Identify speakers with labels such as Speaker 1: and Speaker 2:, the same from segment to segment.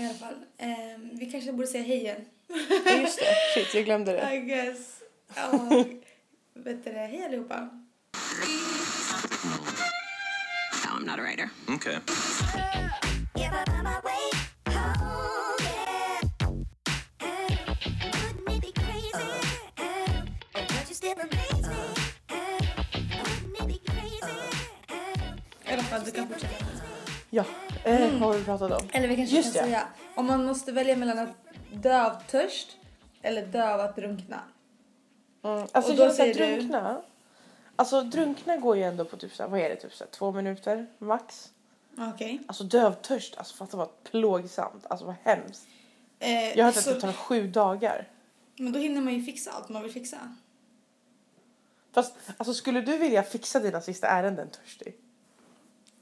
Speaker 1: I alla fall. Ehm, vi kanske borde säga hej igen.
Speaker 2: Just det. Shit, jag glömde det.
Speaker 1: I guess. Ja, vet du det? Hej allihopa.
Speaker 3: No, I'm not a writer.
Speaker 4: Okay.
Speaker 5: I
Speaker 1: alla fall, du kan fortsätta.
Speaker 2: Ja, eh, vad har vi pratat om?
Speaker 1: Eller vi kanske
Speaker 2: Just
Speaker 1: kan
Speaker 2: det.
Speaker 1: säga, om man måste välja mellan att dö av törst eller dö av att drunkna.
Speaker 2: Mm. Alltså
Speaker 1: Och då
Speaker 2: jag säger
Speaker 1: du-
Speaker 2: drunkna. Alltså drunkna går ju ändå på typ så här, vad är det, typ så här, två minuter max.
Speaker 1: Okej.
Speaker 2: Alltså dö av törst, alltså fatta vad plågsamt, alltså vad hemskt.
Speaker 1: Eh,
Speaker 2: Jag har hört att
Speaker 1: så-
Speaker 2: det tar sju dagar.
Speaker 1: Men då hinner man ju fixa allt man vill fixa.
Speaker 2: Fast alltså skulle du vilja fixa dina sista ärenden törstig?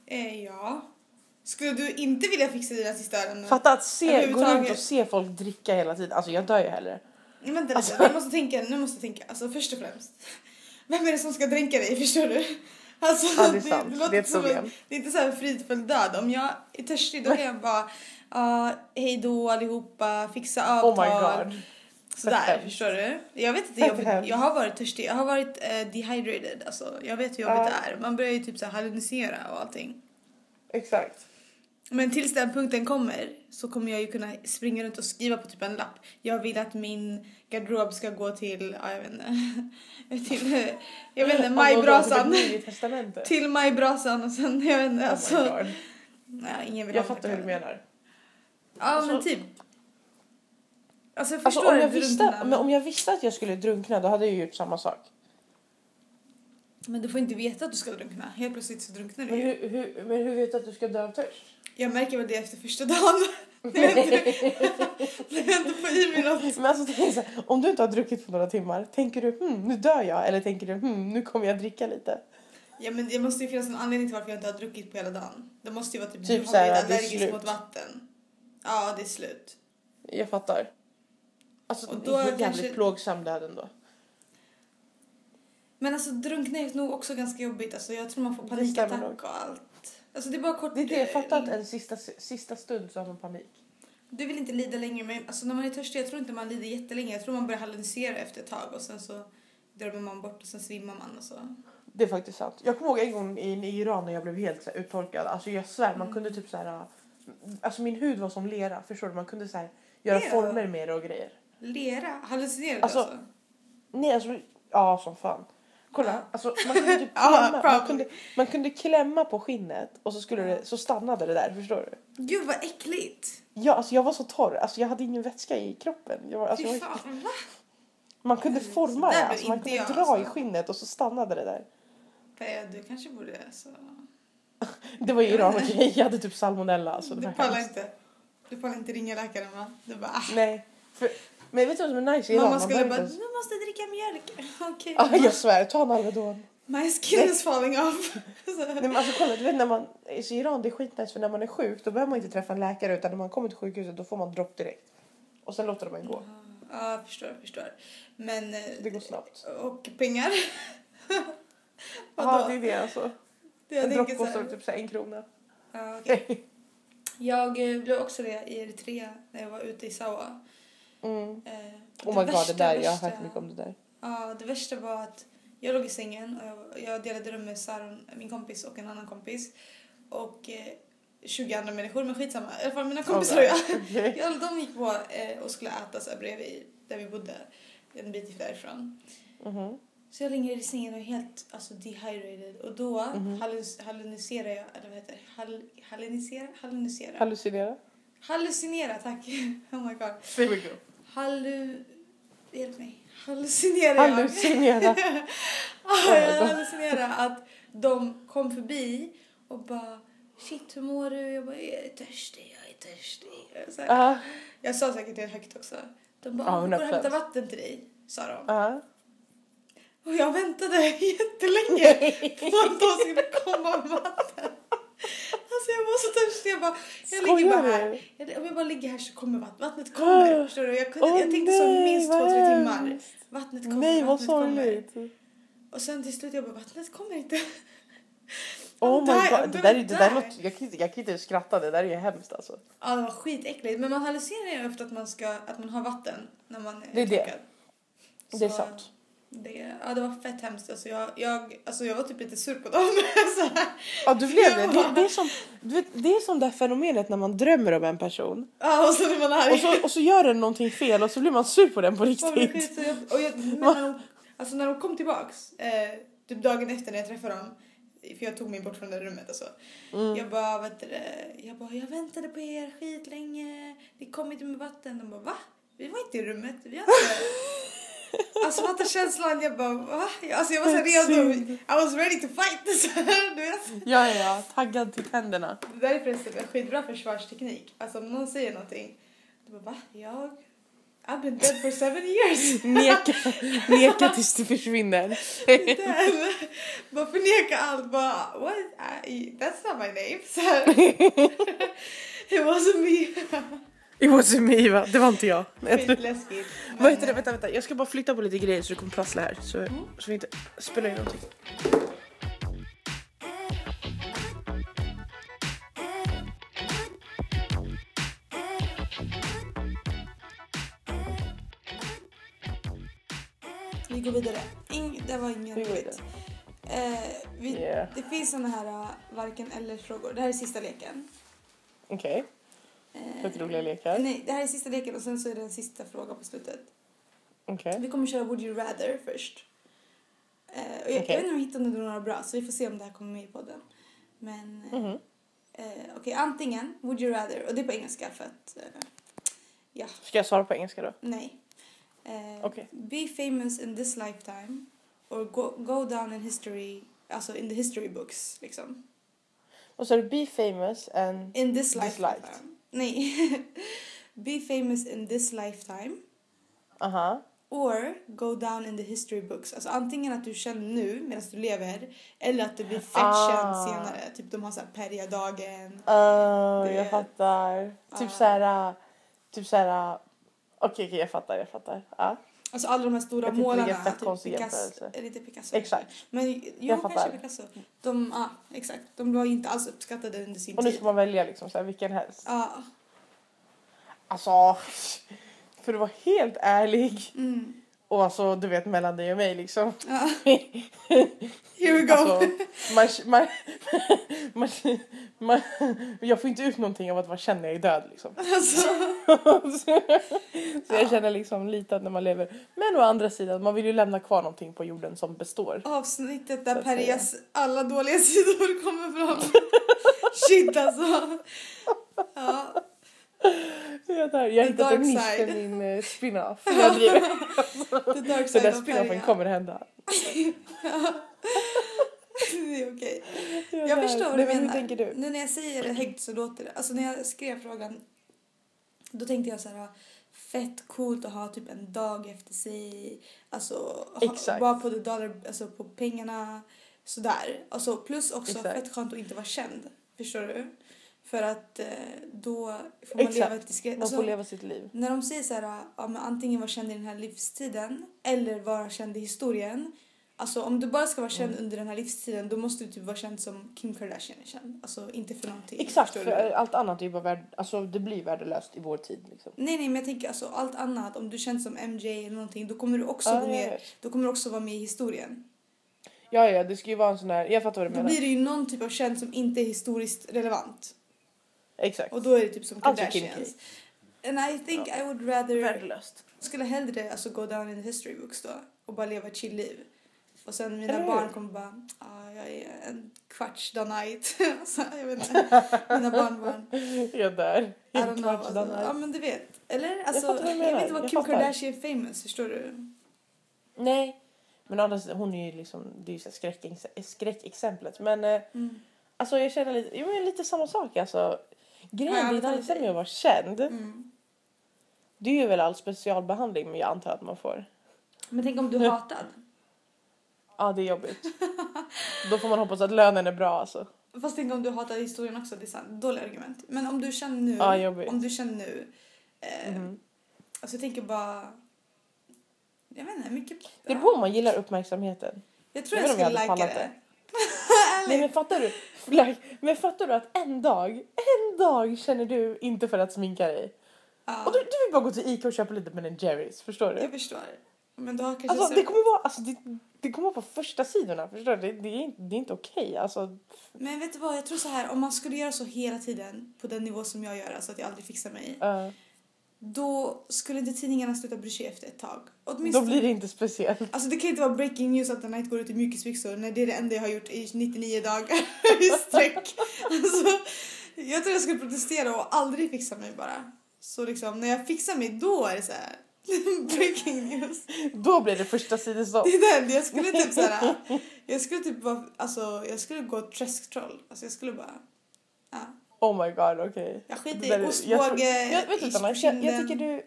Speaker 1: Eh, ja. Skulle du inte vilja fixa dina sista ärenden?
Speaker 2: Fatta att se, gå runt och se folk dricka hela tiden. Alltså jag dör ju hellre.
Speaker 1: Nej, Vänta lite,
Speaker 2: Alltså-
Speaker 1: nu måste tänka, nu måste tänka. Alltså först och främst. Vem är det som ska dränka dig, förstår du? Alltså,
Speaker 2: Ja, det är sant.
Speaker 1: låter
Speaker 2: Det är ett
Speaker 1: som
Speaker 2: problem.
Speaker 1: det är inte så här fridfull död. Om jag är törstig då kan jag bara, ja, hej då allihopa, fixa
Speaker 2: Oh my
Speaker 1: avtal.
Speaker 2: god.
Speaker 1: Sådär, förstår du? Jag vet inte, jag, jag har varit törstig, jag har varit eh, dehydrated. Alltså, jag vet hur jobbigt
Speaker 2: Ja.
Speaker 1: det är. Man börjar ju typ så här hallucinera och allting.
Speaker 2: Exakt.
Speaker 1: Men tills den punkten kommer så kommer jag ju kunna springa runt och skriva på typ en lapp. Jag vill att min garderob ska gå till, ja jag vet inte, till, jag vet inte, majbrasan. Till majbrasan och sen, jag vet inte,
Speaker 2: Oh
Speaker 1: alltså. nej, ingen vill
Speaker 2: Jag fattar hur du menar.
Speaker 1: Ja men
Speaker 2: Alltså-
Speaker 1: typ. Alltså jag
Speaker 2: Alltså om jag, visste, men om jag visste att jag skulle drunkna då hade jag gjort samma sak.
Speaker 1: Men du får inte veta att du ska drunkna. Helt plötsligt så drunknar du
Speaker 2: Men
Speaker 1: ju.
Speaker 2: hur, hur, men hur vet du att du ska dö av törst?
Speaker 1: Jag märker väl det efter första dagen. När jag inte, när jag inte får i mig något.
Speaker 2: Men alltså, tänk så här, om du inte har druckit på några timmar, tänker du hmm, nu dör jag? Eller tänker du hmm, nu kommer jag dricka lite?
Speaker 1: Ja men det måste ju finnas en anledning till varför jag inte har druckit på hela dagen. Det måste ju vara typ,
Speaker 2: Typ
Speaker 1: du har blivit allergisk mot vatten. Ja det är slut.
Speaker 2: Jag fattar. Alltså
Speaker 1: Och
Speaker 2: det
Speaker 1: då
Speaker 2: är jävligt
Speaker 1: kanske-
Speaker 2: plågsam död ändå.
Speaker 1: Men alltså drunkna är nog också ganska jobbigt. Alltså jag tror man får panikattack och allt. Alltså det är bara kort.
Speaker 2: Det är det, fatta att en sista, sista stund så har man panik.
Speaker 1: Du vill inte lida längre men alltså när man är törstig jag tror inte man lider jättelänge. Jag tror man börjar hallucinera efter ett tag och sen så drömmer man bort och sen svimmar man och så.
Speaker 2: Det är faktiskt sant. Jag kommer ihåg en gång i, i Iran när jag blev helt så här, uttorkad. Alltså jag svär,
Speaker 1: Mm.
Speaker 2: man kunde typ så här... Alltså min hud var som lera, förstår du? Man kunde så här, göra
Speaker 1: Lera?
Speaker 2: former med det och grejer.
Speaker 1: Lera? Hallucinerar du
Speaker 2: Alltså,
Speaker 1: alltså?
Speaker 2: Nej, alltså, ja som fan. Kolla, alltså man kunde typ klämma, man, kunde, man kunde klämma på skinnet och så, skulle det, så stannade det där, förstår du?
Speaker 1: Gud vad äckligt!
Speaker 2: Ja, alltså jag var så torr, alltså jag hade ingen vätska i kroppen. Jag var, alltså,
Speaker 1: Fy
Speaker 2: jag var,
Speaker 1: fan, va?
Speaker 2: man kunde forma det, alltså, man kunde
Speaker 1: jag,
Speaker 2: dra i
Speaker 1: alltså.
Speaker 2: skinnet och så stannade det där.
Speaker 1: Du kanske borde alltså.
Speaker 2: Det var ju Iran och grej, jag hade typ salmonella. Alltså,
Speaker 1: Du pallar inte. Du pallar inte ringa läkaren va? Du bara ah.
Speaker 2: Nej, för, men vet du vad som är nice?
Speaker 1: Mamma
Speaker 2: Man
Speaker 1: skulle bara, du måste dricka mjölk. Okej
Speaker 2: Ja,
Speaker 1: mamma.
Speaker 2: jag svär, ta en Alvedon.
Speaker 1: My skin is falling off.
Speaker 2: Nej men alltså kolla, du vet när man, i Iran det är skitnice för när man är sjuk då behöver man inte träffa en läkare utan när man kommer till sjukhuset då får man dropp direkt. Och sen låter de en gå.
Speaker 1: Ja, jag förstår, jag förstår. Men... eh,
Speaker 2: Det går snabbt.
Speaker 1: Och pengar?
Speaker 2: Ja det är det alltså.
Speaker 1: Det
Speaker 2: en dropp kostar typ så en krona.
Speaker 1: Ja, okej. Jag eh, blev också det i Eritrea när jag var ute i Sawa.
Speaker 2: Mm.
Speaker 1: Eh,
Speaker 2: Oh my god
Speaker 1: värsta,
Speaker 2: det där, jag har
Speaker 1: värsta-
Speaker 2: hört mycket om det där.
Speaker 1: Ja, det värsta var att jag låg i sängen och jag, jag delade rum med Saron, min kompis och en annan kompis. Och eh, 20 andra människor, men skitsamma. I alla fall mina kompisar och jag.
Speaker 2: Okej.
Speaker 1: Ja, de gick på eh, och skulle äta så här bredvid där vi bodde. En bit därifrån.
Speaker 2: Mhm.
Speaker 1: Så jag ligger i sängen och är helt alltså, dehydrated. Och då
Speaker 2: Mhm.
Speaker 1: halluc- hallucinerar jag, eller vad heter det? Hall, hallucinera? Hallucinera?
Speaker 2: Hallucinera?
Speaker 1: hallucinera, tack. oh my god.
Speaker 2: There we go.
Speaker 1: Hallu... Hjälp mig. Hallucinerar jag?
Speaker 2: Hallucinera.
Speaker 1: Ja, jag hallucinerar att de kom förbi och bara Shit, hur mår du? Jag bara, jag är törstig, jag är törstig. Så här.
Speaker 2: Ja.
Speaker 1: Jag sa säkert det högt också. De bara,
Speaker 2: Ja,
Speaker 1: går och
Speaker 2: 100%.
Speaker 1: hämta vatten till dig, sa de.
Speaker 2: Ja.
Speaker 1: Och jag väntade jättelänge på att de skulle komma vatten. Alltså jag var så törstig. Jag bara, jag ligger bara här. Jag, om jag bara ligger här så kommer vattnet. Vattnet kommer.
Speaker 2: Ah.
Speaker 1: Förstår du? Jag, kunde,
Speaker 2: Åh,
Speaker 1: jag tänkte så
Speaker 2: nej,
Speaker 1: minst
Speaker 2: vad
Speaker 1: två, tre timmar. Vattnet kommer,
Speaker 2: Nej vad sorgligt.
Speaker 1: Och sen till slut jag bara, vattnet kommer inte.
Speaker 2: Oh my
Speaker 1: I'm
Speaker 2: god, det där, är- det där låter, jag, kan inte, jag kan inte skratta, det där är ju hemskt alltså.
Speaker 1: Ja, det var skitäckligt. Men man hallucinerar ju efter att man, ska, att man har vatten när man är
Speaker 2: Det är det. Det är
Speaker 1: Så,
Speaker 2: sant.
Speaker 1: Det, ja, det var fett hemskt. Alltså jag, jag, alltså jag var typ lite sur på dem. så.
Speaker 2: Ja du blev det.
Speaker 1: Ja.
Speaker 2: Det, det, är som, du vet, det är som det här fenomenet när man drömmer om en person
Speaker 1: Ja, och så man är
Speaker 2: och så, och så gör den någonting fel och så blir man sur på den på riktigt.
Speaker 1: så jag, och jag, men när, de, alltså när de kom tillbaks, eh, typ dagen efter när jag träffade dem, för jag tog mig bort från det rummet alltså.
Speaker 2: Mm.
Speaker 1: Jag bara, vet du, jag bara, jag väntade på er skitlänge, ni kom inte med vatten. De bara, va? Vi var inte i rummet, vi har inte... Alltså fatta känslan, jag bara va? Alltså jag var så redo. I was ready to fight. Så här, du vet.
Speaker 2: Ja, ja, ja, taggad till tänderna.
Speaker 1: Det där är förresten en skitbra försvarsteknik. Alltså om någon säger någonting, du bara va? Jag? I've been dead for seven years.
Speaker 2: Neka, neka tills det försvinner.
Speaker 1: Bara förneka allt. Bara, what? I, that's not my name. Så. It wasn't me.
Speaker 2: It wasn't me va? Det var inte jag.
Speaker 1: Skitläskigt.
Speaker 2: Vad heter det? Vänta, vänta. Jag ska bara flytta på lite grejer så det kommer prassla här. Så, så vi inte spelar in någonting.
Speaker 1: Vi går vidare. Ing, det var ingen roligt. Eh, vi,
Speaker 2: Yeah.
Speaker 1: Det finns såna här uh, varken eller frågor. Det här är sista leken.
Speaker 2: Okej,
Speaker 1: Eh,
Speaker 2: fett roliga lekar.
Speaker 1: Nej, det här är sista leken och sen så är det en sista fråga på slutet.
Speaker 2: Okej.
Speaker 1: Vi kommer köra Would you rather först. Eh, och jag,
Speaker 2: Okej.
Speaker 1: jag vet inte om jag hittade några bra så vi får se om det här kommer med i podden. Men eh,
Speaker 2: Mhm.
Speaker 1: eh, okej, antingen Would you rather och det är på engelska för att eh, ja,
Speaker 2: Ska jag svara på engelska då?
Speaker 1: nej. Eh,
Speaker 2: Okej.
Speaker 1: Be famous in this lifetime or go, go down in history, alltså in the history books liksom.
Speaker 2: Och så är det be famous and...
Speaker 1: In this,
Speaker 2: This
Speaker 1: lifetime.
Speaker 2: life.
Speaker 1: Nej. Be famous in this lifetime
Speaker 2: Aha.
Speaker 1: or go down in the history books. Alltså antingen att du känner nu medan du lever eller att du blir fett
Speaker 2: Ah.
Speaker 1: senare. Typ de har såhär Perjadagen.
Speaker 2: Uh,
Speaker 1: Det-
Speaker 2: jag fattar. Typ
Speaker 1: Ja.
Speaker 2: såhär... Typ såhär... Okej, okej, jag fattar, jag fattar. Ja,
Speaker 1: Alltså alla de här stora
Speaker 2: Jag
Speaker 1: målarna. Typ Picasso. inte Picasso.
Speaker 2: exakt.
Speaker 1: Men jo,
Speaker 2: Jag
Speaker 1: kanske
Speaker 2: fattar.
Speaker 1: Picasso. De, ja, exakt. De var inte alls uppskattade under sin
Speaker 2: Och nu
Speaker 1: tid.
Speaker 2: ska man välja liksom såhär, vilken helst.
Speaker 1: Ja.
Speaker 2: Alltså, för att vara helt ärlig.
Speaker 1: Mm.
Speaker 2: Och alltså, du vet mellan dig och mig liksom.
Speaker 1: ja. Here we go.
Speaker 2: Alltså, man, man, man, man, jag får inte ut någonting av att vara känd när jag är död liksom.
Speaker 1: alltså.
Speaker 2: Så jag känner liksom lite att när man lever. Men å andra sidan, man vill ju lämna kvar någonting på jorden som består.
Speaker 1: avsnittet där. Perjas alla dåliga sidor kommer fram. Shit alltså. Ja.
Speaker 2: Jag, där, jag har hittat en nisch för min eh, spin-off. Jag driver.
Speaker 1: The dark side
Speaker 2: den
Speaker 1: of
Speaker 2: spin-offen kommer hända.
Speaker 1: Det är okej.
Speaker 2: Jag,
Speaker 1: Jag
Speaker 2: där.
Speaker 1: förstår vad du
Speaker 2: men
Speaker 1: menar.
Speaker 2: Hur tänker du?
Speaker 1: Nu när jag säger det högt så låter det... Alltså när jag skrev frågan då tänkte jag så här fett coolt att ha typ en dag efter sig. Alltså ha, bara på dollar, alltså på pengarna sådär. Alltså plus också
Speaker 2: Exakt.
Speaker 1: fett skönt att inte vara känd. Förstår du? För att eh, då får man leva
Speaker 2: Exakt.
Speaker 1: ett diskret...
Speaker 2: Man
Speaker 1: Alltså,
Speaker 2: får leva sitt liv.
Speaker 1: när de säger så här, ja, men antingen vara känd i den här livstiden eller vara känd i historien. Alltså om du bara ska vara känd
Speaker 2: Mm.
Speaker 1: under den här livstiden då måste du typ vara känd som Kim Kardashian är känd. Alltså inte för någonting.
Speaker 2: Exakt, för
Speaker 1: du?
Speaker 2: allt annat är ju bara värd, alltså det blir värdelöst i vår tid liksom.
Speaker 1: Nej nej men jag tänker alltså allt annat om du känns som MJ eller någonting då kommer du också
Speaker 2: Ja,
Speaker 1: gå med, då kommer du också vara med i historien.
Speaker 2: Ja, ja, det ska ju vara en sån här, jag fattar vad du
Speaker 1: Då
Speaker 2: menar.
Speaker 1: blir det ju någon typ av känd som inte är historiskt relevant.
Speaker 2: Exakt.
Speaker 1: Och då är det typ som
Speaker 2: Alltså Kim
Speaker 1: Kardashians. And I think I would rather
Speaker 2: Värdelöst.
Speaker 1: skulle hellre alltså go down in the history books då och bara leva ett chill liv. Och sen mina barn kommer bara, ah, jag är en kvarts Danite. alltså, jag vet inte. Mina barnbarn.
Speaker 2: Jag där.
Speaker 1: Know.
Speaker 2: Kvarts
Speaker 1: Alltså, ja men du vet. Eller? Alltså, jag,
Speaker 2: menar.
Speaker 1: vet inte vad
Speaker 2: Jag
Speaker 1: Kim. Kardashian är famous, förstår du?
Speaker 2: Nej. Men sidan, hon är ju liksom, det är ju skräckexemplet. Men eh,
Speaker 1: Mm.
Speaker 2: alltså jag känner lite, jo, men lite samma sak alltså. Grejen är
Speaker 1: inte.
Speaker 2: med att vara känd.
Speaker 1: Mm.
Speaker 2: Det är ju väl all specialbehandling men jag antar att man får.
Speaker 1: Men tänk om du är hatad.
Speaker 2: Ja det är jobbigt. Då får man hoppas att lönen är bra alltså.
Speaker 1: Fast tänk om du hatar historien också, det är sant. Dåliga argument. Men om du känner nu,
Speaker 2: Ja, jobbigt.
Speaker 1: om du känner nu. Eh,
Speaker 2: Mhm.
Speaker 1: Alltså jag tänker bara, jag vet inte, mycket.
Speaker 2: Det beror på om man gillar uppmärksamheten.
Speaker 1: Jag tror
Speaker 2: Jag
Speaker 1: jag, skulle
Speaker 2: jag
Speaker 1: lajka det.
Speaker 2: Nej men fattar du? Like, men fattar du att en dag, en dag känner du inte för att sminka dig.
Speaker 1: Ja,
Speaker 2: Och du, du vill bara gå till Ica och köpa lite Ben Jerrys, förstår du?
Speaker 1: jag förstår. Men har kanske
Speaker 2: Alltså
Speaker 1: så-
Speaker 2: det kommer vara, alltså det, det kommer vara på första sidorna, förstår du? Det, det, är, inte- det är inte okej, alltså.
Speaker 1: Men vet du vad, jag tror så här, om man skulle göra så hela tiden på den nivå som jag gör, alltså att jag aldrig fixar mig.
Speaker 2: eh,
Speaker 1: Då skulle inte tidningarna sluta bry sig efter ett tag.
Speaker 2: då
Speaker 1: Åtminstone.
Speaker 2: blir det inte speciellt.
Speaker 1: Alltså det kan inte vara breaking news att Night går ut i mjukisbyxor när det är det enda jag har gjort i 99 dagar i sträck. Alltså, jag tror jag skulle protestera och aldrig fixa mig bara. Så liksom när jag fixar mig då är det så här breaking news.
Speaker 2: Då blir det första sidostopp.
Speaker 1: Det är den, jag skulle typ så här, jag skulle typ vara, alltså jag skulle gå träsktroll. Alltså jag skulle bara, ja.
Speaker 2: Oh my god, okej.
Speaker 1: Jag skiter i ostbåge,
Speaker 2: jag jag, vet inte, jag, jag
Speaker 1: kinden.
Speaker 2: tycker du...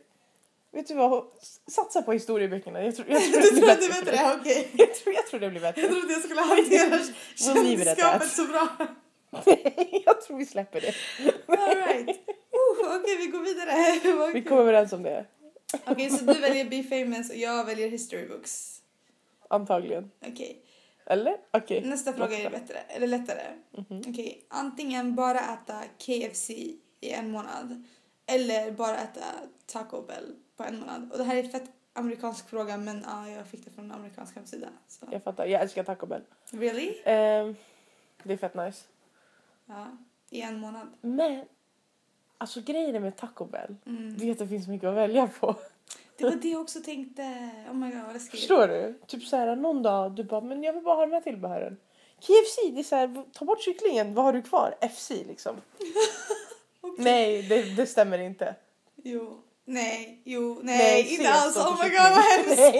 Speaker 2: Vet du vad? Satsa på historieböckerna. Jag tror, jag tror
Speaker 1: Du
Speaker 2: det blir
Speaker 1: tror att
Speaker 2: bättre.
Speaker 1: det? Okej.
Speaker 2: Jag tror, jag tror det blir bättre.
Speaker 1: Jag trodde jag skulle hantera kändisskapet så bra.
Speaker 2: jag tror vi släpper det.
Speaker 1: All right. Uh, Okej, vi går vidare.
Speaker 2: Vi kommer överens om det.
Speaker 1: Okej, så du väljer Be famous och jag väljer history books.
Speaker 2: Antagligen.
Speaker 1: Okej,
Speaker 2: Eller? Okej.
Speaker 1: nästa fråga är bättre, eller lättare.
Speaker 2: Mhm.
Speaker 1: Okej, antingen bara äta KFC i en månad eller bara äta Taco Bell på en månad. Och det här är fett amerikansk fråga men ja, jag fick det från en amerikansk hemsida. Så.
Speaker 2: Jag fattar. Jag älskar Taco Bell.
Speaker 1: Really?
Speaker 2: Ehm, det är fett nice.
Speaker 1: Ja, i en månad.
Speaker 2: Men, alltså grejen med Taco Bell,
Speaker 1: Mm.
Speaker 2: det är att det finns mycket att välja på.
Speaker 1: Det var det jag också tänkte. Oh my god vad läskigt.
Speaker 2: Förstår du? Typ så här någon dag du bara, men jag vill bara ha de här tillbehören. KFC, det är så här, ta bort kycklingen, vad har du kvar? FC liksom.
Speaker 1: Okej.
Speaker 2: Nej, det, det stämmer inte.
Speaker 1: Jo. Nej, jo, nej,
Speaker 2: C
Speaker 1: inte alls. Oh my god vad hemskt.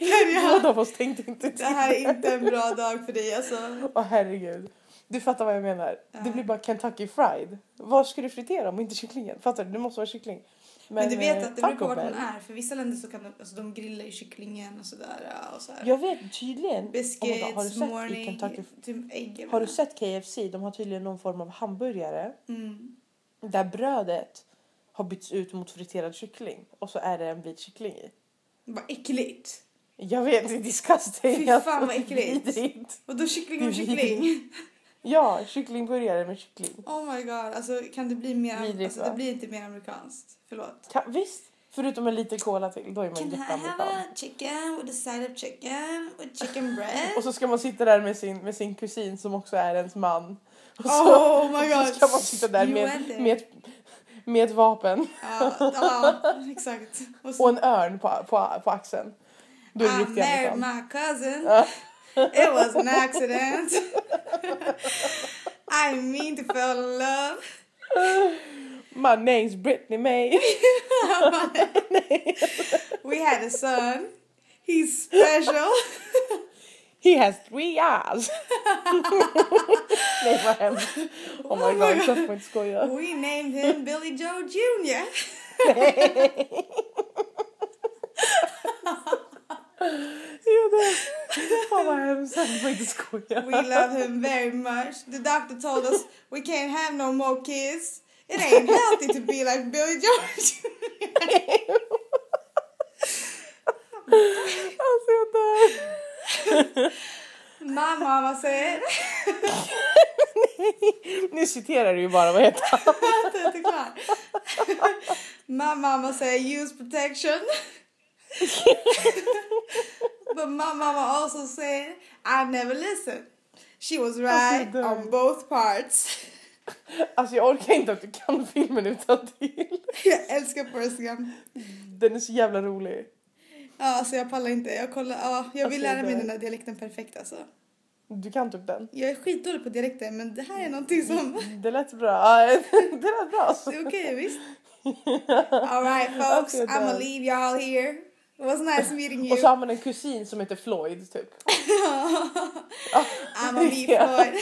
Speaker 2: Nej! Båda av oss tänkte inte
Speaker 1: Det här är inte en bra dag för dig alltså.
Speaker 2: Åh herregud. Du fattar vad jag menar.
Speaker 1: Ja.
Speaker 2: Det blir bara Kentucky fried. Vad ska du fritera om inte kycklingen? Fattar du? Det måste vara kyckling.
Speaker 1: Men, du vet
Speaker 2: eh,
Speaker 1: att det beror på vart man är. För vissa länder så kan de, alltså, de grillar ju kycklingen och sådär. ja, Och så här.
Speaker 2: Jag vet tydligen. Oh
Speaker 1: Biscuits,
Speaker 2: God, har du sett
Speaker 1: morning,
Speaker 2: Kentucky?
Speaker 1: typ ägg.
Speaker 2: Har du sett KFC? De har tydligen någon form av hamburgare
Speaker 1: Mm.
Speaker 2: där brödet har bytts ut mot friterad kyckling och så är det en bit kyckling i.
Speaker 1: Vad äckligt.
Speaker 2: Jag vet, det är disgusting.
Speaker 1: Fy fan, vad äckligt.
Speaker 2: Vidrigt.
Speaker 1: Och då kyckling och kyckling.
Speaker 2: Ja, kycklingburgare med kyckling.
Speaker 1: Oh my god. Alltså kan det bli mer...
Speaker 2: Vidrigt,
Speaker 1: alltså,
Speaker 2: va?
Speaker 1: det blir inte mer amerikanskt. Förlåt.
Speaker 2: Kan, visst, förutom en liten cola till, då är man
Speaker 1: Can I have a chicken with a side of chicken with chicken bread?
Speaker 2: Och så ska man sitta där med sin, med sin kusin som också är ens man. Och så,
Speaker 1: Oh my
Speaker 2: och
Speaker 1: god.
Speaker 2: så ska man sitta där
Speaker 1: You
Speaker 2: med, med, ett, med ett vapen
Speaker 1: Ja, ja, exakt. Och så,
Speaker 2: och en örn på, på, på axeln. Då är det riktigt
Speaker 1: my cousin.
Speaker 2: Ja.
Speaker 1: It was an accident. I mean to fall in love.
Speaker 2: My name's Brittany May.
Speaker 1: We had a son. He's special.
Speaker 2: He has three eyes. Nej vad hemskt. Oh my oh god, får man inte.
Speaker 1: We named him Billy Joe Jr.
Speaker 2: Ja, det- Fan vad hemskt, så får inte skoja.
Speaker 1: We love him very much. The doctor told us we can't have no more kids. It ain't healthy to be like Billy Jr.
Speaker 2: Alltså jag dör.
Speaker 1: My mama said.
Speaker 2: Nu citerar du ju bara, vad heter han?
Speaker 1: My mama said use protection. but my mama also said I never listened. She was right
Speaker 2: dör.
Speaker 1: on both parts.
Speaker 2: Alltså jag orkar inte att du kan filmen utan till.
Speaker 1: Jag älskar Forrest Gump.
Speaker 2: Den är så jävla rolig.
Speaker 1: Ja, alltså jag pallar inte. Jag, kollar, ja, jag vill
Speaker 2: Alltså,
Speaker 1: lära mig den där dialekten perfekt alltså.
Speaker 2: Du kan typ den.
Speaker 1: Jag är skitdålig på dialekter men det här är någonting som...
Speaker 2: Det lät bra. Det lät bra. Alltså.
Speaker 1: Det är okej visst. Alright folks,
Speaker 2: Alltså,
Speaker 1: I'ma
Speaker 2: dör.
Speaker 1: leave y'all here. It was nice meeting
Speaker 2: Och
Speaker 1: you.
Speaker 2: så har man en kusin som heter Floyd typ.
Speaker 1: I'ma meet
Speaker 2: Ja.
Speaker 1: Floyd.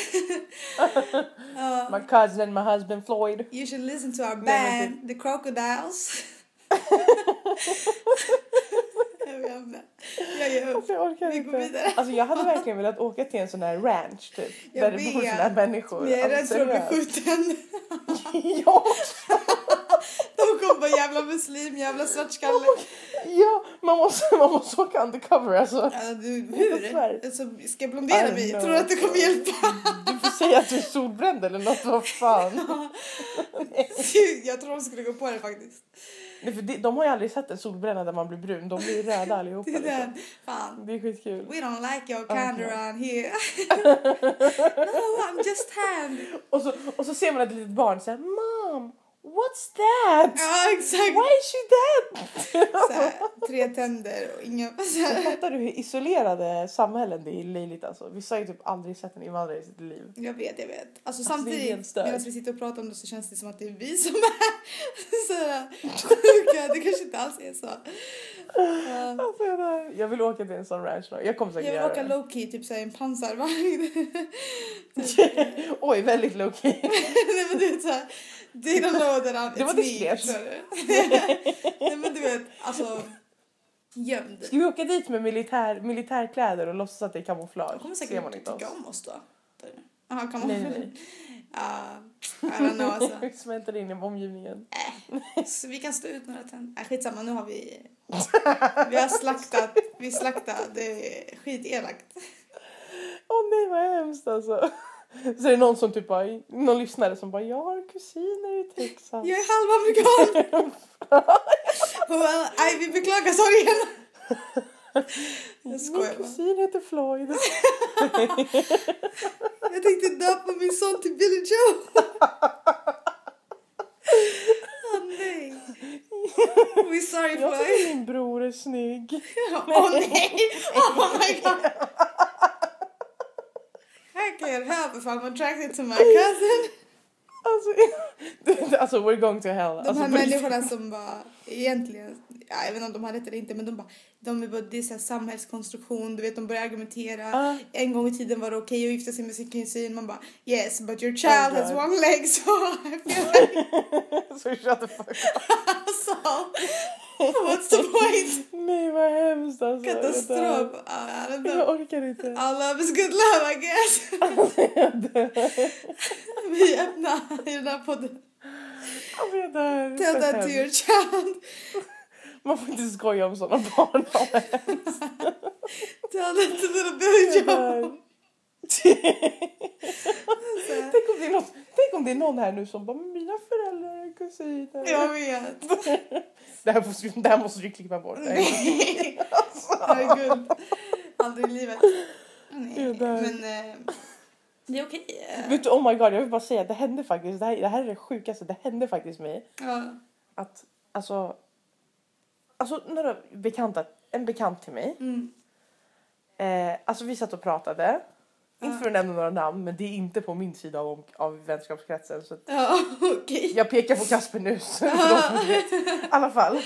Speaker 2: My cousin and my husband Floyd.
Speaker 1: You should listen to our band, The Crocodiles. jag vet inte. Jag ger upp.
Speaker 2: Jag
Speaker 1: Vi
Speaker 2: inte.
Speaker 1: går vidare.
Speaker 2: Alltså jag hade verkligen velat åka till en sån här ranch typ.
Speaker 1: Jag
Speaker 2: där det bor såna här människor.
Speaker 1: Jag är rädd
Speaker 2: Alltså,
Speaker 1: för att bli skjuten.
Speaker 2: ja.
Speaker 1: De kommer bara jävla muslim, jävla svartskalle.
Speaker 2: Ja, man måste, man måste åka undercover alltså.
Speaker 1: Ja, du, hur? Alltså, ska jag blondera
Speaker 2: I
Speaker 1: mig?
Speaker 2: know.
Speaker 1: Tror du att det kommer hjälpa?
Speaker 2: Du får säga att du är solbränd eller något, vad fan.
Speaker 1: jag tror de skulle gå på det faktiskt.
Speaker 2: Nej, för de, de har ju aldrig sett en solbränna där man blir brun, de blir röda allihopa.
Speaker 1: Det är
Speaker 2: Liksom.
Speaker 1: Fan.
Speaker 2: Det är skitkul.
Speaker 1: We don't like your kind
Speaker 2: Okay.
Speaker 1: around here. no, I'm just hand.
Speaker 2: Och så, och så ser man ett litet barn säga Mom, what's that?
Speaker 1: Ja, exakt.
Speaker 2: Why is she?
Speaker 1: Så här, tre tänder och inga...
Speaker 2: Fattar du hur isolerade samhällen det är löjligt alltså? Vissa har ju typ aldrig sett en invandrare i sitt liv.
Speaker 1: Jag vet, jag vet. Alltså
Speaker 2: Alltså,
Speaker 1: samtidigt, medan vi sitter och pratar om det så känns det som att det är vi som är sjuka. Det kanske inte alls är så. Ja.
Speaker 2: Alltså, jag, jag vill åka till en sån ranch. Jag kommer säkert
Speaker 1: Jag vill åka
Speaker 2: det.
Speaker 1: low key, typ såhär en pansarvagn.
Speaker 2: Oj, väldigt low key.
Speaker 1: Nej men du vet såhär, don't know that I'm,
Speaker 2: Det var diskret.
Speaker 1: Nej men du vet, alltså gömd.
Speaker 2: Ska vi åka dit med militär, militärkläder och låtsas att det är kamouflage?
Speaker 1: De kommer säkert
Speaker 2: inte
Speaker 1: tycka
Speaker 2: oss.
Speaker 1: om oss då. Jaha, man?
Speaker 2: Nej, nej.
Speaker 1: Ja, I don't know alltså.
Speaker 2: Vi smälter in i omgivningen.
Speaker 1: Så vi kan stå ut några tänder. Äh, skitsamma, nu har vi... Vi har slaktat, vi är skitelakt.
Speaker 2: Åh nej vad hemskt alltså. Så är det någon som typ bara, någon lyssnare som bara, jag har kusiner i Texas.
Speaker 1: Jag är halvamerikan! well, nej, vi beklagar sorgen. Jag skojar
Speaker 2: Min
Speaker 1: bara.
Speaker 2: kusin heter Floyd.
Speaker 1: Jag tänkte döpa min son till Billy Joe. Åh nej. We're sorry
Speaker 2: Jag
Speaker 1: Floyd.
Speaker 2: tycker min bror är snygg.
Speaker 1: Åh nej! Oh my god! I can't help if I'm attracted to my cousin.
Speaker 2: alltså we're going to hell.
Speaker 1: De
Speaker 2: alltså,
Speaker 1: här människorna som bara egentligen, ja, jag vet inte om de har rätt eller inte, men de bara, de är bara, det är så här samhällskonstruktion, du vet de börjar argumentera.
Speaker 2: Ah.
Speaker 1: En gång i tiden var det okej att gifta sig med sin kusin, man bara yes but your child
Speaker 2: Oh
Speaker 1: has one leg so I feel like
Speaker 2: Så shut the fuck up.
Speaker 1: so what's the point?
Speaker 2: Nej vad hemskt alltså.
Speaker 1: Katastrof. Don't
Speaker 2: Jag orkar inte.
Speaker 1: All love is good love I guess. Vi öppnar i den här podden.
Speaker 2: Alltså, jag dör.
Speaker 1: Tell that to your child.
Speaker 2: Man får inte skoja om sådana barn.
Speaker 1: Tell that to little Billy Joe.
Speaker 2: tänk, om det är någon, tänk om det är någon här nu som bara mina föräldrar är kusiner.
Speaker 1: Jag vet.
Speaker 2: Det, här måste, det här måste du klippa bort.
Speaker 1: Nej. Herregud. Aldrig i livet. Nej. Men eh, det är okej.
Speaker 2: Vet du, oh my god, jag vill bara säga det hände faktiskt. Det här, det här är det sjukaste. Det hände faktiskt mig.
Speaker 1: Ja.
Speaker 2: Att alltså. Alltså några bekanta, en bekant till mig.
Speaker 1: Mm.
Speaker 2: Eh, alltså vi satt och pratade. Inte för att nämna några namn men det är inte på min sida av, av vänskapskretsen. Så
Speaker 1: Ja, okej.
Speaker 2: jag pekar på Kasper nu. så-. I alla fall.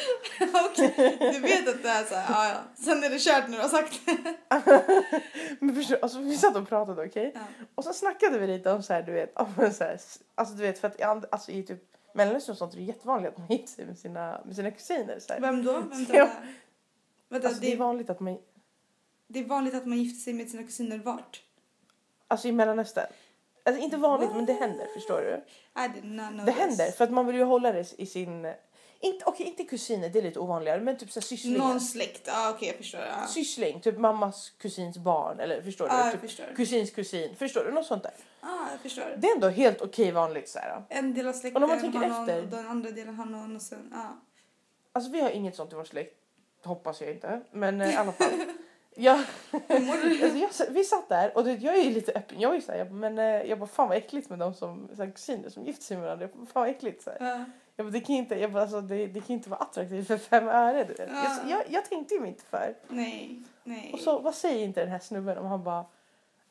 Speaker 1: Okej. Du vet att det är så här, ja, ja. Sen är det kört när du har sagt det.
Speaker 2: Men förstår, alltså, vi satt och pratade okej.
Speaker 1: Ja.
Speaker 2: Och så snackade vi lite om så här, du vet, om så här, alltså du vet för att alltså, i typ Mellanöstern och sånt är det jättevanligt att man gifter sig med sina, med sina kusiner. Så här.
Speaker 1: Vem då? Vänta.
Speaker 2: Ja.
Speaker 1: där. Vänta,
Speaker 2: Alltså,
Speaker 1: det,
Speaker 2: det är, vanligt att man,
Speaker 1: det är vanligt att man gifter sig med sina kusiner vart?
Speaker 2: Alltså i Mellanöstern. Alltså inte vanligt men det händer förstår du. Det
Speaker 1: this.
Speaker 2: händer för att man vill ju hålla det i sin, inte, okej inte kusiner det är lite ovanligare men typ sysslingar.
Speaker 1: Någon släkt, ja okej jag förstår. Ja.
Speaker 2: Syssling, typ mammas kusins barn eller förstår du?
Speaker 1: Ja, jag
Speaker 2: typ
Speaker 1: förstår.
Speaker 2: Kusins kusin, förstår du? Något sånt där.
Speaker 1: Ja, jag förstår.
Speaker 2: Det är ändå helt okej vanligt så här.
Speaker 1: En del av släkten
Speaker 2: Och man tänker
Speaker 1: har någon
Speaker 2: efter-
Speaker 1: och den andra delen har någon och sen, ja.
Speaker 2: Alltså vi har inget sånt i vår släkt. Hoppas jag inte. Men eh, i alla fall. Jag, alltså, jag, vi satt där och det, jag är ju lite öppen. Jag är ju såhär, jag, men eh, jag bara fan vad äckligt med de som så här, kusiner som gifter sig med varandra. Jag bara, fan vad äckligt. Så här.
Speaker 1: Ja.
Speaker 2: Jag bara, det kan inte, jag bara, alltså, det, det kan inte vara attraktivt för fem öre. Du vet.
Speaker 1: Ja.
Speaker 2: Jag, jag, jag tänkte ju inte för.
Speaker 1: Nej, nej.
Speaker 2: Och så vad säger inte den här snubben om han bara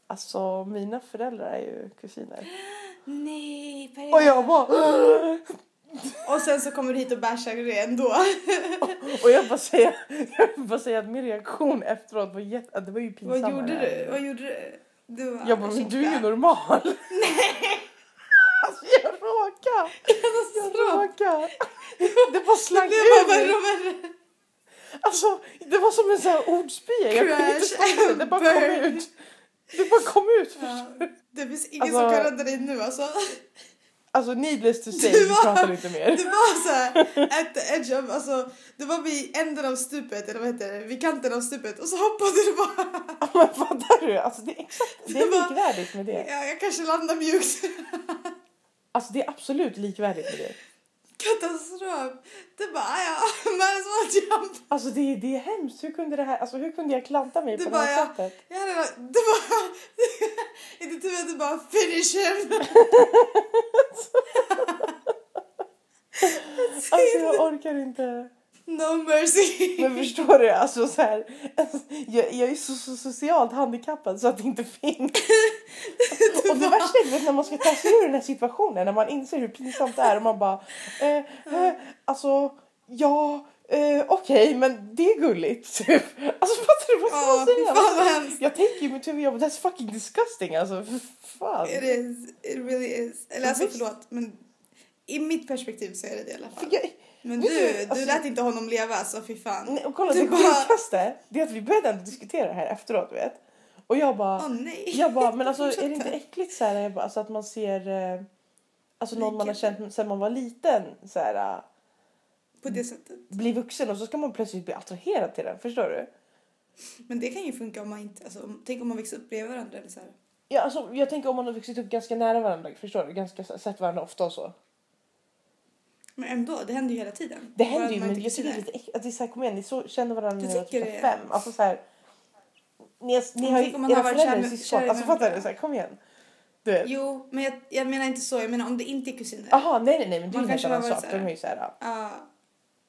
Speaker 2: Alltså mina föräldrar är ju kusiner.
Speaker 1: Nej, Per.
Speaker 2: Och jag bara
Speaker 1: Och sen så kommer du hit och bashar det ändå.
Speaker 2: Och jag jag vill bara säga att min reaktion efteråt var jätte, det var ju
Speaker 1: Vad
Speaker 2: pinsammare.
Speaker 1: gjorde du? Vad gjorde du? Du var,
Speaker 2: Jag bara, men du är ju normal. Nej! Alltså jag råkade. Jag råkade. Det bara slank ur mig. Alltså det var som en sån här ordspya. Jag kunde inte stoppa det. Det bara kom ut. Det bara kom ut.
Speaker 1: Ja, det finns ingen
Speaker 2: Alltså-
Speaker 1: som kan rädda dig nu alltså.
Speaker 2: Alltså needless to say,
Speaker 1: Det
Speaker 2: vi
Speaker 1: var-
Speaker 2: pratar lite mer.
Speaker 1: Det var så här, at the edge of, alltså, det var vid änden av stupet, eller vad heter det, vid kanten av stupet och så hoppade det bara.
Speaker 2: Men fattar du? Alltså det är exakt, det är
Speaker 1: Det var-
Speaker 2: likvärdigt med det.
Speaker 1: Ja, jag kanske landar mjukt.
Speaker 2: Alltså det är absolut likvärdigt med det.
Speaker 1: Katastrof. Det bara, "Ah, ja, men så jump.
Speaker 2: Alltså det, är- det är hemskt. Hur kunde det här, alltså hur kunde jag klanta mig
Speaker 1: Det
Speaker 2: på
Speaker 1: bara,
Speaker 2: det här
Speaker 1: ja,
Speaker 2: sättet?
Speaker 1: jag hade, det var, i ditt huvud det bara finish him.
Speaker 2: Alltså jag orkar inte.
Speaker 1: No mercy.
Speaker 2: Men förstår du? Alltså så här, jag, jag är så, så socialt handikappad så att det inte finns. Och det värsta är du när man ska ta sig ur den här situationen, när man inser hur pinsamt det är och man bara, eh, eh, alltså ja, eh, okej men det är gulligt. Typ. Alltså fattar du vad ska man säga?
Speaker 1: fan.
Speaker 2: Jag tänker ju mitt huvud, jag bara, that's fucking disgusting alltså. Fan.
Speaker 1: It is, it really is. Eller alltså förlåt, men i mitt perspektiv så är det det i alla fall.
Speaker 2: Jag,
Speaker 1: Men du,
Speaker 2: du,
Speaker 1: du
Speaker 2: alltså-
Speaker 1: lät inte honom leva så fy fan.
Speaker 2: nej, och kolla
Speaker 1: Du
Speaker 2: det
Speaker 1: bara-
Speaker 2: sjukaste, det är att vi började ändå diskutera det här efteråt vet. Och jag bara,
Speaker 1: Åh nej.
Speaker 2: Jag bara, men alltså är det inte äckligt så här, bara, alltså att man ser eh, alltså någon man har känt sedan man var liten så här
Speaker 1: På det sättet.
Speaker 2: bli vuxen och så ska man plötsligt bli attraherad till den, förstår du?
Speaker 1: Men det kan ju funka om man inte, alltså om- tänk om man växer upp bredvid varandra eller så här.
Speaker 2: Ja, alltså, jag tänker om man har vuxit upp ganska nära varandra, förstår du? Ganska sett varandra ofta och så.
Speaker 1: Men ändå, det händer ju hela tiden.
Speaker 2: Det händer ju men jag tycker det är lite äckligt. Att det är så här, kom igen, ni så, känner varandra när ni var typ fem. Alltså så här, ni, har- ni har ju era föräldrar är syskon. Alltså fattar du? Så här, kom igen. Du vet.
Speaker 1: Jo, men jag, jag menar inte så. Jag menar om det inte är kusiner.
Speaker 2: Jaha, nej nej nej men det är ju en helt annan sak. De är ju så här,
Speaker 1: Ja.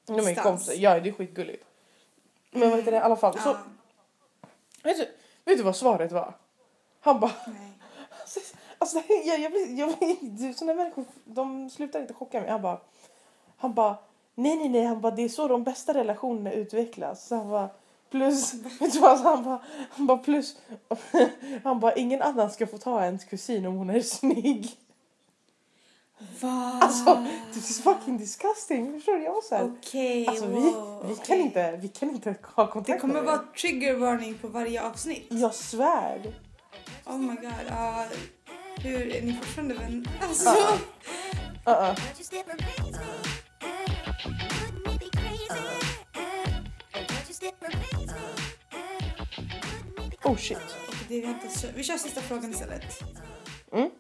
Speaker 2: De är ju kompisar. Ja det är skitgulligt. Men vad heter det i alla fall. Så,
Speaker 1: ja.
Speaker 2: Vet du, vet du vad svaret var? Han bara... Alltså, alltså, jag, jag, blir- jag, du, såna människor de slutar inte chocka mig. Han bara... Han bara... Nej, nej, nej. Han bara, det är så de bästa relationerna utvecklas. Så han bara... Plus... Vet du vad? Han bara, han bara plus... Han bara, ingen annan ska få ta ens kusin om hon är snygg.
Speaker 1: Va?
Speaker 2: Alltså, this is fucking disgusting. Förstår du? Jag var så här...
Speaker 1: Okej,
Speaker 2: Alltså vi,
Speaker 1: wow,
Speaker 2: vi,
Speaker 1: okej.
Speaker 2: kan inte, vi kan inte ha kontakt
Speaker 1: Det kommer
Speaker 2: med
Speaker 1: vara triggervarning på varje avsnitt.
Speaker 2: Jag svär.
Speaker 1: Oh my god. ja. hur är ni fortfarande vänner? Alltså.
Speaker 5: Wouldn't it be
Speaker 2: Oh shit.
Speaker 1: Okej, det är vi, inte så... vi kör sista frågan istället.
Speaker 2: Mm.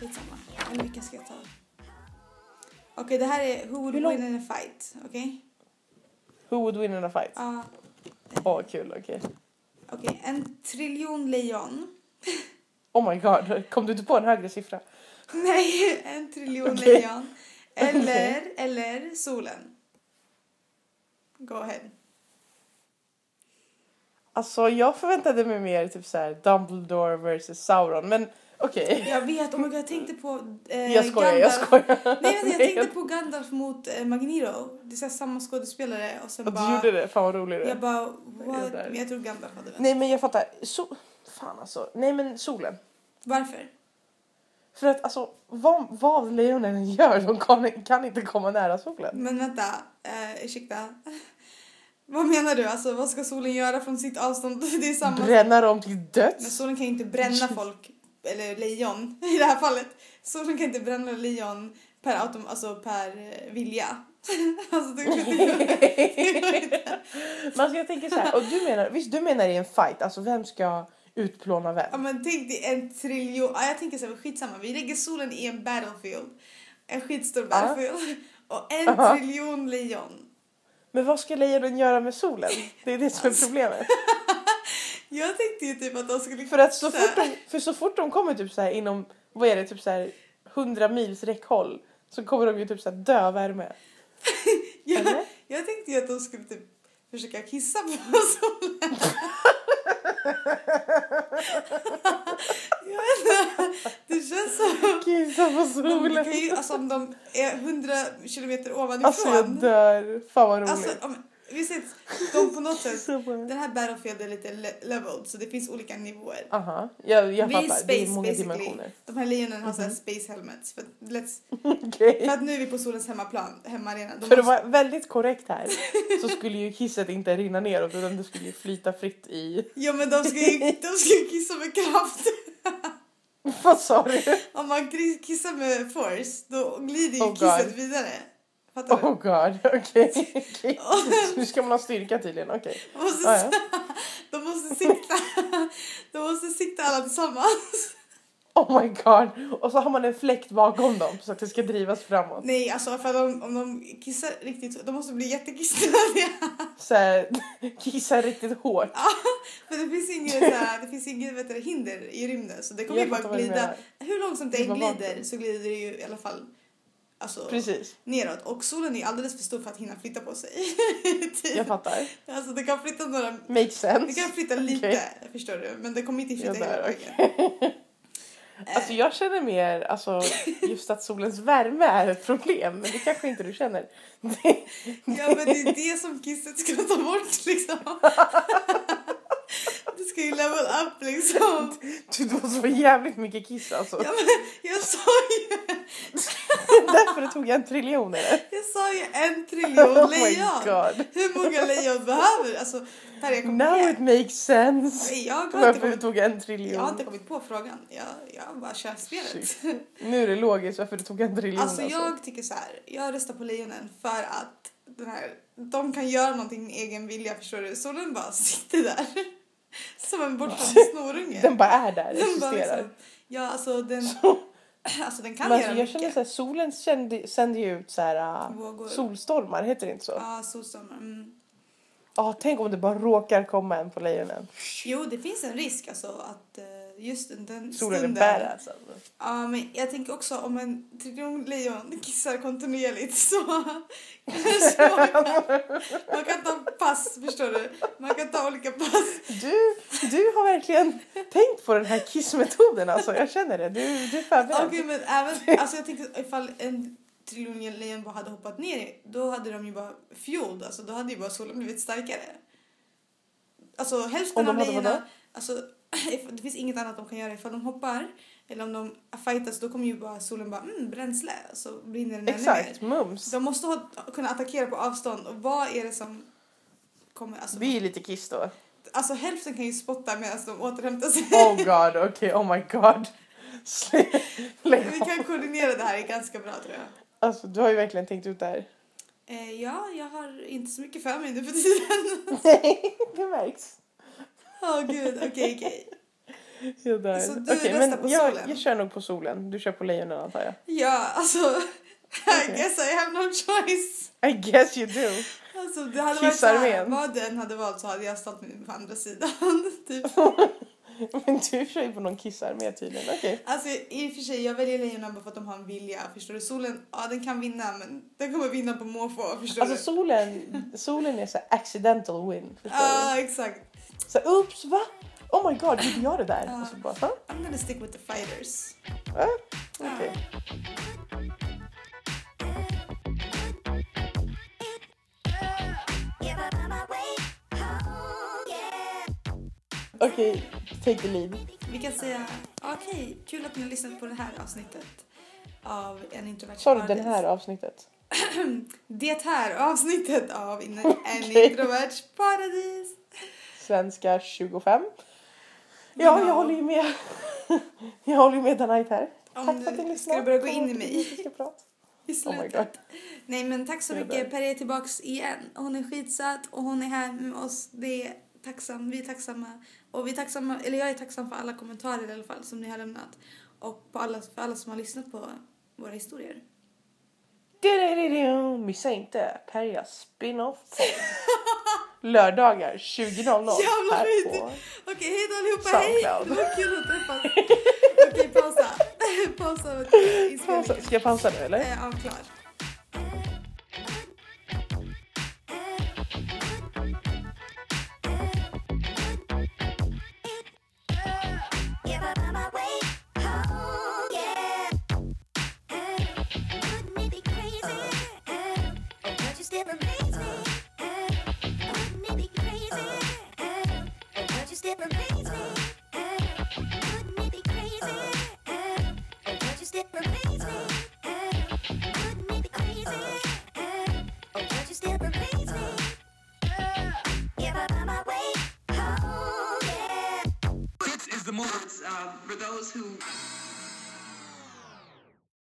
Speaker 1: Skitsamma. Eller vilken ska jag ta? Okej, det här är Who would
Speaker 2: Hur
Speaker 1: win in a fight? Okej?
Speaker 2: Who would win in a fight?
Speaker 1: Ja.
Speaker 2: Åh kul, okej.
Speaker 1: Okej, en triljon lejon.
Speaker 2: Oh my god, kom du inte på en högre siffra?
Speaker 1: Nej, en triljon
Speaker 2: Okej.
Speaker 1: lejon. Eller, eller solen. Go ahead.
Speaker 2: Alltså jag förväntade mig mer typ så här Dumbledore versus Sauron men okej.
Speaker 1: Jag vet, oh my God, jag tänkte på eh,
Speaker 2: Jag skojar, jag
Speaker 1: Gandalf.
Speaker 2: skojar.
Speaker 1: Nej, vänta, jag tänkte på Gandalf mot eh, Magneto. Det är så här samma skådespelare och sen
Speaker 2: du
Speaker 1: bara...
Speaker 2: gjorde det, fan vad rolig du är.
Speaker 1: Jag bara, what?
Speaker 2: där.
Speaker 1: Men jag tror Gandalf hade vänt.
Speaker 2: Nej men jag fattar. So fan alltså. Nej men solen.
Speaker 1: Varför?
Speaker 2: För att alltså vad, vad lejonen än gör de kan, kan inte komma nära solen.
Speaker 1: Men vänta, eh, ursäkta. Vad menar du? Alltså vad ska solen göra från sitt avstånd? Det är samma.
Speaker 2: Bränna dem till
Speaker 1: Men
Speaker 2: döds.
Speaker 1: solen kan ju inte bränna folk, eller lejon i det här fallet. Solen kan inte bränna lejon per, autom alltså per eh, vilja. alltså det inte.
Speaker 2: Men alltså jag tänker så här, och du menar, visst du menar i en fight, alltså vem ska utplåna
Speaker 1: Ja
Speaker 2: vem?
Speaker 1: men tänk dig en triljon, ja, jag tänker så här, skitsamma, vi lägger solen i en battlefield. En skitstor battlefield. Och en
Speaker 2: Ja.
Speaker 1: triljon lejon.
Speaker 2: Men vad ska lejonen göra med solen? Det är det som är problemet.
Speaker 1: Jag tänkte ju typ att de skulle...
Speaker 2: För att så fort de, för så fort de kommer typ så här inom, vad är det, typ så här 100 mils räckhåll så kommer de ju typ så här dö värme.
Speaker 1: jag,
Speaker 2: Eller?
Speaker 1: jag tänkte ju att de skulle typ försöka kissa på vet inte, det känns som...
Speaker 2: Kissa på
Speaker 1: De
Speaker 2: solen.
Speaker 1: kan ju, alltså om de är 100 kilometer ovanifrån.
Speaker 2: Alltså jag dör. Fan vad roligt.
Speaker 1: Alltså, om, vi ser att de på något sätt...
Speaker 2: Den.
Speaker 1: Här Battlefield är lite le- leveled så det finns olika nivåer.
Speaker 2: Aha, jag, jag
Speaker 1: Vi är
Speaker 2: fattar. Det är
Speaker 1: space
Speaker 2: många dimensioner.
Speaker 1: De här lejonen har så här space helmets. För, let's,
Speaker 2: Okej.
Speaker 1: för att nu är vi på solens hemmaplan, hemmaarena. De
Speaker 2: För
Speaker 1: måste-
Speaker 2: vara väldigt korrekt här så skulle ju kisset inte rinna neråt utan det skulle ju flyta fritt i...
Speaker 1: Ja men de ska ju de ju kissa med kraft.
Speaker 2: Vad sa du?
Speaker 1: Om man kissar med force då glider ju
Speaker 2: Oh God.
Speaker 1: kisset vidare. Fattar du?
Speaker 2: Oh god, okej. okej. Nu ska man ha styrka tydligen, okej.
Speaker 1: De måste,
Speaker 2: Ja,
Speaker 1: de måste sikta. De måste sikta alla tillsammans.
Speaker 2: Oh my god. Och så har man en fläkt bakom dem så att det ska drivas framåt.
Speaker 1: Nej, alltså för om, om de kissar riktigt, de måste bli jättekissnödiga.
Speaker 2: Så här, kissa riktigt hårt.
Speaker 1: Ja, för det finns inget, så här, det finns inget vet du, hinder i rymden så det kommer ju bara glida. Hur långsamt det än glider så glider det ju i alla fall alltså,
Speaker 2: Precis,
Speaker 1: neråt. Och solen är alldeles för stor för att hinna flytta på sig. typ.
Speaker 2: jag fattar.
Speaker 1: Alltså det kan flytta några,
Speaker 2: Makes
Speaker 1: det
Speaker 2: sense.
Speaker 1: kan flytta lite
Speaker 2: Okej.
Speaker 1: förstår du. Men det kommer inte flytta hela vägen.
Speaker 2: Alltså jag känner mer alltså, just att solens värme är ett problem, men det kanske inte du känner. Det,
Speaker 1: Ja men det är det som kisset ska ta bort liksom. Det ska ju level up liksom.
Speaker 2: du måste få jävligt mycket kiss alltså.
Speaker 1: Ja men jag sa ju,
Speaker 2: Därför det tog jag en triljon det.
Speaker 1: jag sa ju en triljon
Speaker 2: Oh
Speaker 1: lejon.
Speaker 2: god.
Speaker 1: Hur många lejon behöver Alltså, Per, jag
Speaker 2: Now
Speaker 1: ner.
Speaker 2: it makes sense.
Speaker 1: Nej, Jag inte
Speaker 2: Varför
Speaker 1: kommit,
Speaker 2: tog en
Speaker 1: jag har
Speaker 2: triljon.
Speaker 1: inte kommit på frågan. Jag, jag bara kör spelet.
Speaker 2: Nu är det logiskt varför det tog en triljon.
Speaker 1: Alltså jag tycker så här. Jag röstar på lejonen för att den här, de kan göra någonting med egen vilja förstår du. Solen bara sitter där. Som en bortskämd snorunge.
Speaker 2: Den bara är där,
Speaker 1: Den
Speaker 2: existerar.
Speaker 1: liksom, ja alltså den, alltså den kan
Speaker 2: Men
Speaker 1: göra
Speaker 2: alltså, jag känner så här, solen sänder, sänder ju ut så här, äh,
Speaker 1: Vågor.
Speaker 2: solstormar, heter det inte så? Ja,
Speaker 1: solstormar. Mm.
Speaker 2: tänk om det bara råkar komma en på lejonen.
Speaker 1: Jo, det finns en risk alltså att eh, just den,
Speaker 2: Solen
Speaker 1: stunden.
Speaker 2: badass alltså.
Speaker 1: Ja, men jag tänker också om en triljonlejon kissar kontinuerligt så kanske man kan, man kan ta pass, förstår du? Man kan ta olika pass.
Speaker 2: Du, du har verkligen tänkt på den här kissmetoden alltså. Jag känner det. Du, du är förberedd.
Speaker 1: Okej, men även, alltså jag tänkte ifall en triljonlejon bara hade hoppat ner, då hade de ju bara fueled, alltså då hade ju bara solen blivit starkare. Alltså hälften av lejonen, alltså det finns inget annat de kan göra ifall de hoppar eller om de fightas då kommer ju bara solen bara mm, bränsle så brinner den ännu mer.
Speaker 2: Exakt, mums.
Speaker 1: De måste ha, kunna attackera på avstånd och vad är det som kommer, alltså,
Speaker 2: Vi är lite kiss då.
Speaker 1: alltså hälften kan ju spotta medan de återhämtar sig.
Speaker 2: Oh god, okej, oh my god.
Speaker 1: Vi kan koordinera det här ganska bra tror jag.
Speaker 2: Alltså du har ju verkligen tänkt ut det här.
Speaker 1: Eh, ja, jag har inte så mycket för mig nu för tiden.
Speaker 2: Nej, det märks.
Speaker 1: Åh gud, okej okej. Så du
Speaker 2: Okej,
Speaker 1: röstar på
Speaker 2: jag,
Speaker 1: solen?
Speaker 2: jag kör nog på solen. Du kör på lejonen antar jag.
Speaker 1: Ja, alltså. I guess I have no choice.
Speaker 2: I guess you do.
Speaker 1: Alltså, det hade varit så här, vad den hade valt så hade jag stått på andra sidan. typ.
Speaker 2: Men du kör ju på någon kissarmé tydligen. Okej.
Speaker 1: Alltså i och för sig, jag väljer lejonen bara för att de har en vilja. Förstår du? Solen, ja den kan vinna men den kommer vinna på måfå. Förstår
Speaker 2: Alltså
Speaker 1: du?
Speaker 2: solen, solen är så accidental win.
Speaker 1: Ja, exakt.
Speaker 2: du? Så oops, va? Oh my god, gjorde jag det där?
Speaker 1: Ja.
Speaker 2: Och så bara, huh?
Speaker 1: I'm gonna stick with the fighters.
Speaker 5: Way home, yeah.
Speaker 2: Okej, lead.
Speaker 1: Vi kan säga, okej, kul att ni har lyssnat på det här avsnittet av En introvert
Speaker 2: den
Speaker 1: paradis.
Speaker 2: här avsnittet?
Speaker 1: Det här avsnittet av En, en
Speaker 2: Okej.
Speaker 1: introvert paradis.
Speaker 2: Svenska 25. Ja, jag håller ju med. Jag håller ju med Danite här.
Speaker 1: Om
Speaker 2: Tack för att ni
Speaker 1: ska
Speaker 2: lyssnade.
Speaker 1: du börja gå in i mig? I
Speaker 2: Oh my
Speaker 1: slutet.
Speaker 2: god.
Speaker 1: Nej men tack så mycket. Per är tillbaks igen. Hon är skitsöt och hon är här med oss. Det tacksam. Vi är tacksamma. Och vi är tacksamma, eller jag är tacksam för alla kommentarer i alla fall som ni har lämnat. Och på alla, för alla som har lyssnat på våra historier.
Speaker 2: Missa inte Perjas spin-off lördagar 20.00
Speaker 1: Jävla
Speaker 2: här
Speaker 1: skit.
Speaker 2: på...
Speaker 1: Okej, hej då allihopa. Hej!
Speaker 2: Soundcloud.
Speaker 1: Det var kul att träffas. Okej, pausa. pausa.
Speaker 2: Pausa. Ska jag pausa nu eller?
Speaker 1: Eh, Ja, klar.